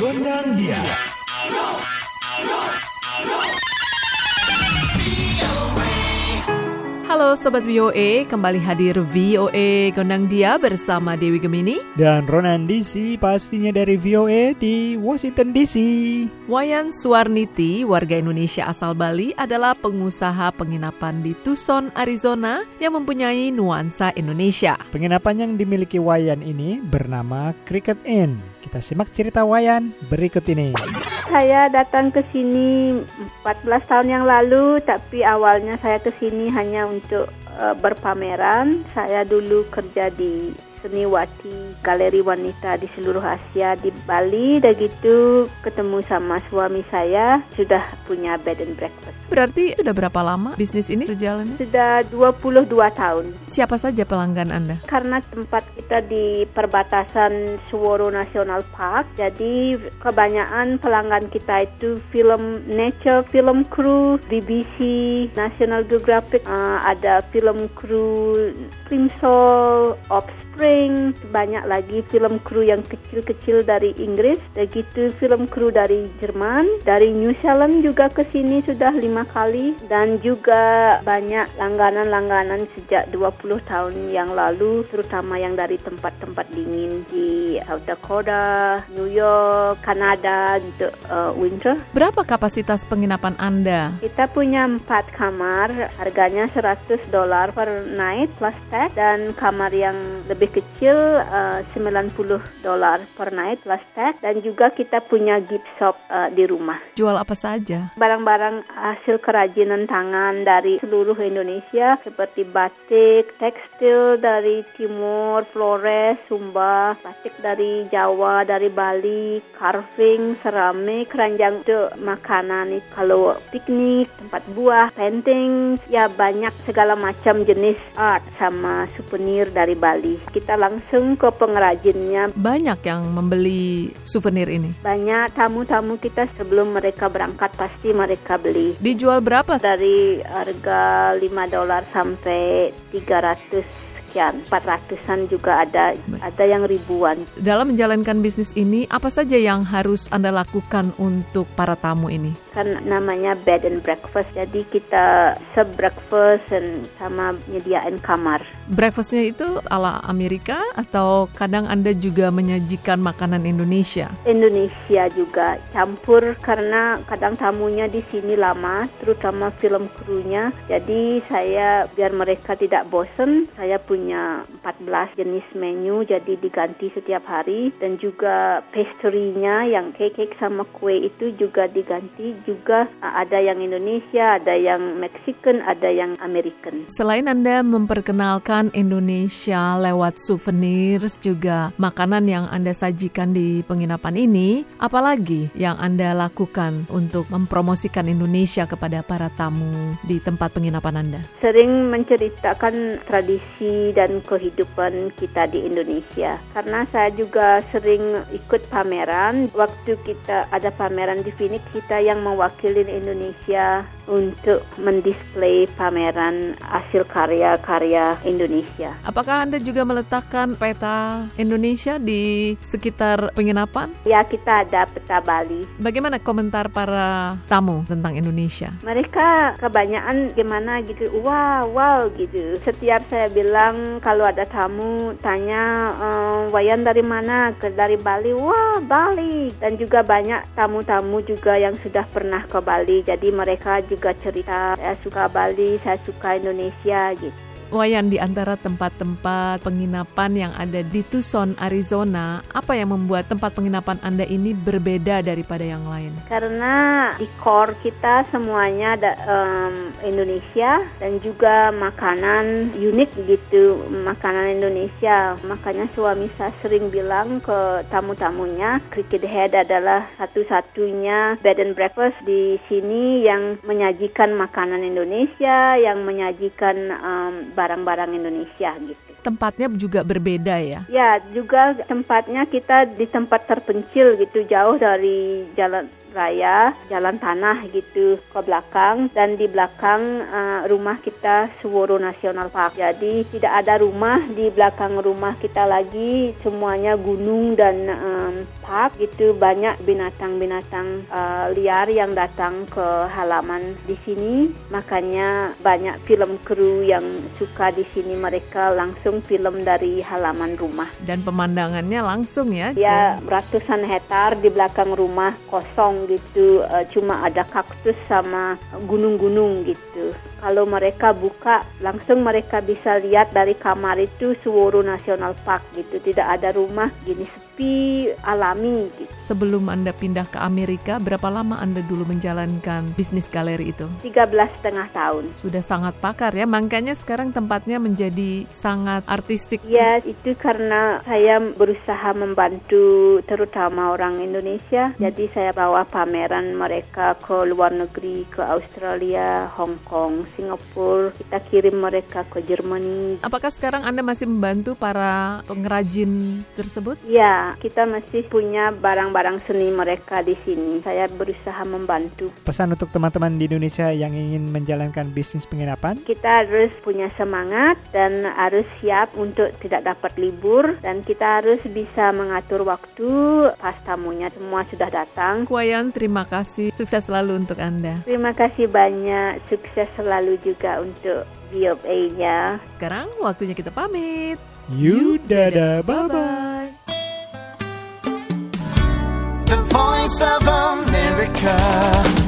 Gondang dia. Halo Sobat VOA, kembali hadir VOA Gondang Dia bersama Dewi Gemini. Dan Ronan DC pastinya dari VOA di Washington DC. Wayan Suwarniti, warga Indonesia asal Bali, adalah pengusaha penginapan di Tucson, Arizona yang mempunyai nuansa Indonesia. Penginapan yang dimiliki Wayan ini bernama Cricket Inn. Kita simak cerita Wayan berikut ini. Saya datang ke sini 14 tahun yang lalu, tapi awalnya saya ke sini hanya untuk uh, berpameran. Saya dulu kerja di seniwati galeri wanita di seluruh Asia di Bali dan gitu ketemu sama suami saya sudah punya bed and breakfast. Berarti sudah berapa lama bisnis ini berjalan? Sudah 22 tahun. Siapa saja pelanggan Anda? Karena tempat kita di perbatasan Suworo National Park, jadi kebanyakan pelanggan kita itu film nature, film crew, BBC, National Geographic, uh, ada film crew Plimsoll, Offspring, banyak lagi film kru yang kecil-kecil dari Inggris, begitu film kru dari Jerman, dari New Zealand juga ke sini sudah lima kali, dan juga banyak langganan-langganan sejak 20 tahun yang lalu, terutama yang dari tempat-tempat dingin di South Dakota, New York, Kanada untuk uh, winter. Berapa kapasitas penginapan Anda? Kita punya empat kamar, harganya 100 dolar per night plus tax, dan kamar yang lebih kecil uh, 90 dolar per night plus tax dan juga kita punya gift shop uh, di rumah. Jual apa saja? Barang-barang hasil kerajinan tangan dari seluruh Indonesia seperti batik, tekstil dari Timur, Flores, Sumba, batik dari Jawa, dari Bali, carving, seramik, keranjang untuk makanan kalau piknik, tempat buah, painting, ya banyak segala macam jenis art sama souvenir dari Bali. Kita langsung ke pengrajinnya. Banyak yang membeli souvenir ini? Banyak tamu-tamu kita sebelum mereka berangkat pasti mereka beli. Dijual berapa? Dari harga 5 dolar sampai 300 sekian, 400-an juga ada, ada yang ribuan. Dalam menjalankan bisnis ini, apa saja yang harus Anda lakukan untuk para tamu ini? Kan namanya bed and breakfast, jadi kita serve breakfast dan sama menyediakan kamar. Breakfastnya itu ala Amerika atau kadang Anda juga menyajikan makanan Indonesia? Indonesia juga campur karena kadang tamunya di sini lama, terutama film krunya. Jadi saya biar mereka tidak bosan, saya punya punya 14 jenis menu jadi diganti setiap hari dan juga pastry-nya yang cake sama kue itu juga diganti juga ada yang Indonesia, ada yang Mexican, ada yang American. Selain Anda memperkenalkan Indonesia lewat souvenir juga makanan yang Anda sajikan di penginapan ini, apalagi yang Anda lakukan untuk mempromosikan Indonesia kepada para tamu di tempat penginapan Anda? Sering menceritakan tradisi dan kehidupan kita di Indonesia. Karena saya juga sering ikut pameran. Waktu kita ada pameran di Phoenix, kita yang mewakili Indonesia untuk mendisplay pameran hasil karya-karya Indonesia. Apakah Anda juga meletakkan peta Indonesia di sekitar penginapan? Ya, kita ada peta Bali. Bagaimana komentar para tamu tentang Indonesia? Mereka kebanyakan gimana gitu, wow, wow gitu. Setiap saya bilang kalau ada tamu tanya ehm, Wayan dari mana? Ke dari Bali. Wah, Bali. Dan juga banyak tamu-tamu juga yang sudah pernah ke Bali. Jadi mereka juga cerita saya suka Bali, saya suka Indonesia gitu. Wayan di antara tempat-tempat penginapan yang ada di Tucson, Arizona, apa yang membuat tempat penginapan Anda ini berbeda daripada yang lain? Karena di core kita semuanya ada um, Indonesia dan juga makanan unik gitu, makanan Indonesia. Makanya suami saya sering bilang ke tamu-tamunya, Cricket Head adalah satu-satunya bed and breakfast di sini yang menyajikan makanan Indonesia, yang menyajikan um, barang-barang Indonesia gitu. Tempatnya juga berbeda ya? Ya, juga tempatnya kita di tempat terpencil gitu, jauh dari jalan raya, jalan tanah gitu ke belakang dan di belakang uh, rumah kita Suworo National Park. Jadi tidak ada rumah di belakang rumah kita lagi, semuanya gunung dan um, park gitu banyak binatang-binatang uh, liar yang datang ke halaman di sini. Makanya banyak film kru yang suka di sini mereka langsung film dari halaman rumah. Dan pemandangannya langsung ya? Ya ratusan hektar di belakang rumah kosong gitu, uh, cuma ada kaktus sama gunung-gunung gitu. Kalau mereka buka, langsung mereka bisa lihat dari kamar itu Suworu National Park gitu. Tidak ada rumah gini alami gitu. Sebelum Anda pindah ke Amerika, berapa lama Anda dulu menjalankan bisnis galeri itu? 13 setengah tahun. Sudah sangat pakar ya, makanya sekarang tempatnya menjadi sangat artistik. Ya, itu karena saya berusaha membantu terutama orang Indonesia. Hmm. Jadi saya bawa pameran mereka ke luar negeri, ke Australia, Hong Kong, Singapura. Kita kirim mereka ke Jerman. Apakah sekarang Anda masih membantu para pengrajin tersebut? Ya, kita masih punya barang-barang seni mereka di sini. Saya berusaha membantu. Pesan untuk teman-teman di Indonesia yang ingin menjalankan bisnis penginapan? Kita harus punya semangat dan harus siap untuk tidak dapat libur dan kita harus bisa mengatur waktu pas tamunya semua sudah datang. Kuayan, terima kasih. Sukses selalu untuk Anda. Terima kasih banyak. Sukses selalu juga untuk VOA-nya. Sekarang waktunya kita pamit. You dada, bye-bye. Voice of America.